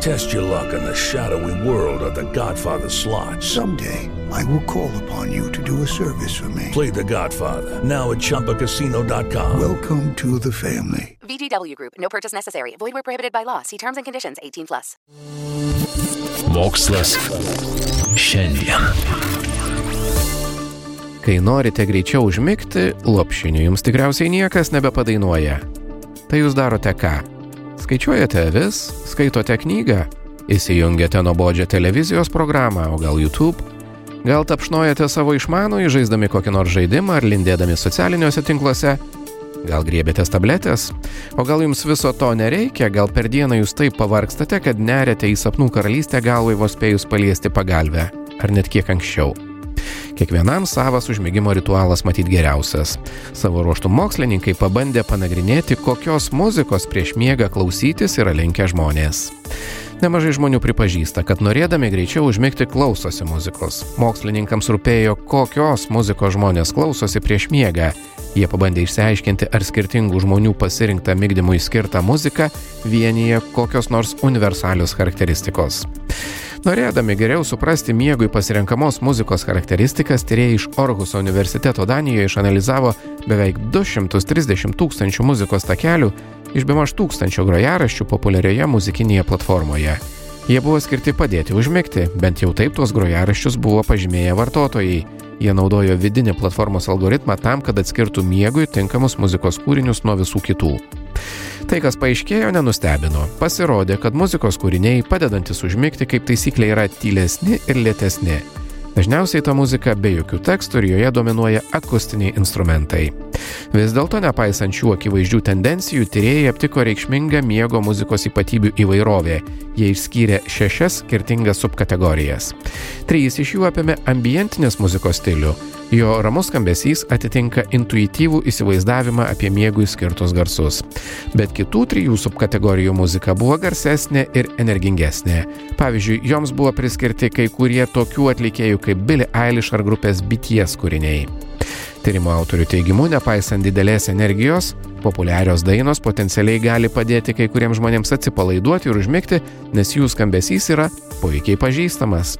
Test your luck in the shadowy world of The Godfather slot. Someday, I will call upon you to do a service for me. Play The Godfather now at ChumbaCasino.com. Welcome to the family. VGW Group. No purchase necessary. Void where prohibited by law. See terms and conditions. 18 plus. Mokslas šiandien. Kai norite greičiau užmigti, lopšinių jums tikriausiai niekas nebepadainuoja. Tai jūs darote ką? Skaičiuojate avis, skaitote knygą, įsijungiate nuobodžią televizijos programą, o gal YouTube? Gal tapšnojate savo išmanų įžaisdami kokį nors žaidimą ar lindėdami socialiniuose tinkluose? Gal griebėtės tabletės? O gal jums viso to nereikia, gal per dieną jūs taip pavargstate, kad nerete į sapnų karalystę galvai vos spėjus paliesti pagalbę? Ar net kiek anksčiau? Kiekvienam savas užmėgimo ritualas matyt geriausias. Savo ruoštų mokslininkai pabandė panagrinėti, kokios muzikos prieš miegą klausytis yra linkę žmonės. Nemažai žmonių pripažįsta, kad norėdami greičiau užmigti klausosi muzikos. Mokslininkams rūpėjo, kokios muzikos žmonės klausosi prieš miegą. Jie pabandė išsiaiškinti, ar skirtingų žmonių pasirinktą mygdymui skirtą muziką vienyje kokios nors universalios charakteristikos. Norėdami geriau suprasti miegui pasirenkamos muzikos charakteristikas, tyrėjai iš Orhuso universiteto Danijoje išanalizavo beveik 230 tūkstančių muzikos takelių iš bemaž tūkstančio grojaraščių populiarioje muzikinėje platformoje. Jie buvo skirti padėti užmigti, bent jau taip tuos grojaraščius buvo pažymėję vartotojai. Jie naudojo vidinį platformos algoritmą tam, kad atskirtų miegui tinkamus muzikos kūrinius nuo visų kitų. Tai, kas paaiškėjo, nenustebino. Pasirodė, kad muzikos kūriniai padedantis užmigti kaip taisyklė yra tylesni ir lėtesni. Dažniausiai ta muzika be jokių tekstų ir joje dominuoja akustiniai instrumentai. Vis dėlto, nepaisant šių akivaizdžių tendencijų, tyrėjai aptiko reikšmingą miego muzikos ypatybių įvairovę. Jie išskyrė šešias skirtingas subkategorijas. Trys iš jų apėmė ambientinės muzikos stilių. Jo ramus skambesys atitinka intuityvų įsivaizdavimą apie miegui skirtus garsus. Bet kitų trijų subkategorijų muzika buvo garsesnė ir energingesnė. Pavyzdžiui, joms buvo priskirti kai kurie tokių atlikėjų kaip Billie Eilish ar grupės BTS kūriniai. Tyrimo autorių teigimu, nepaisant didelės energijos, populiarios dainos potencialiai gali padėti kai kuriems žmonėms atsipalaiduoti ir užmigti, nes jų skambesys yra puikiai pažįstamas.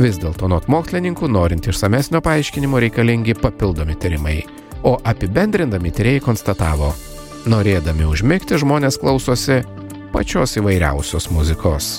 Vis dėlto nuo mokslininkų, norint išsamesnio paaiškinimo, reikalingi papildomi tyrimai. O apibendrindami tyrėjai konstatavo, norėdami užmigti žmonės klausosi pačios įvairiausios muzikos.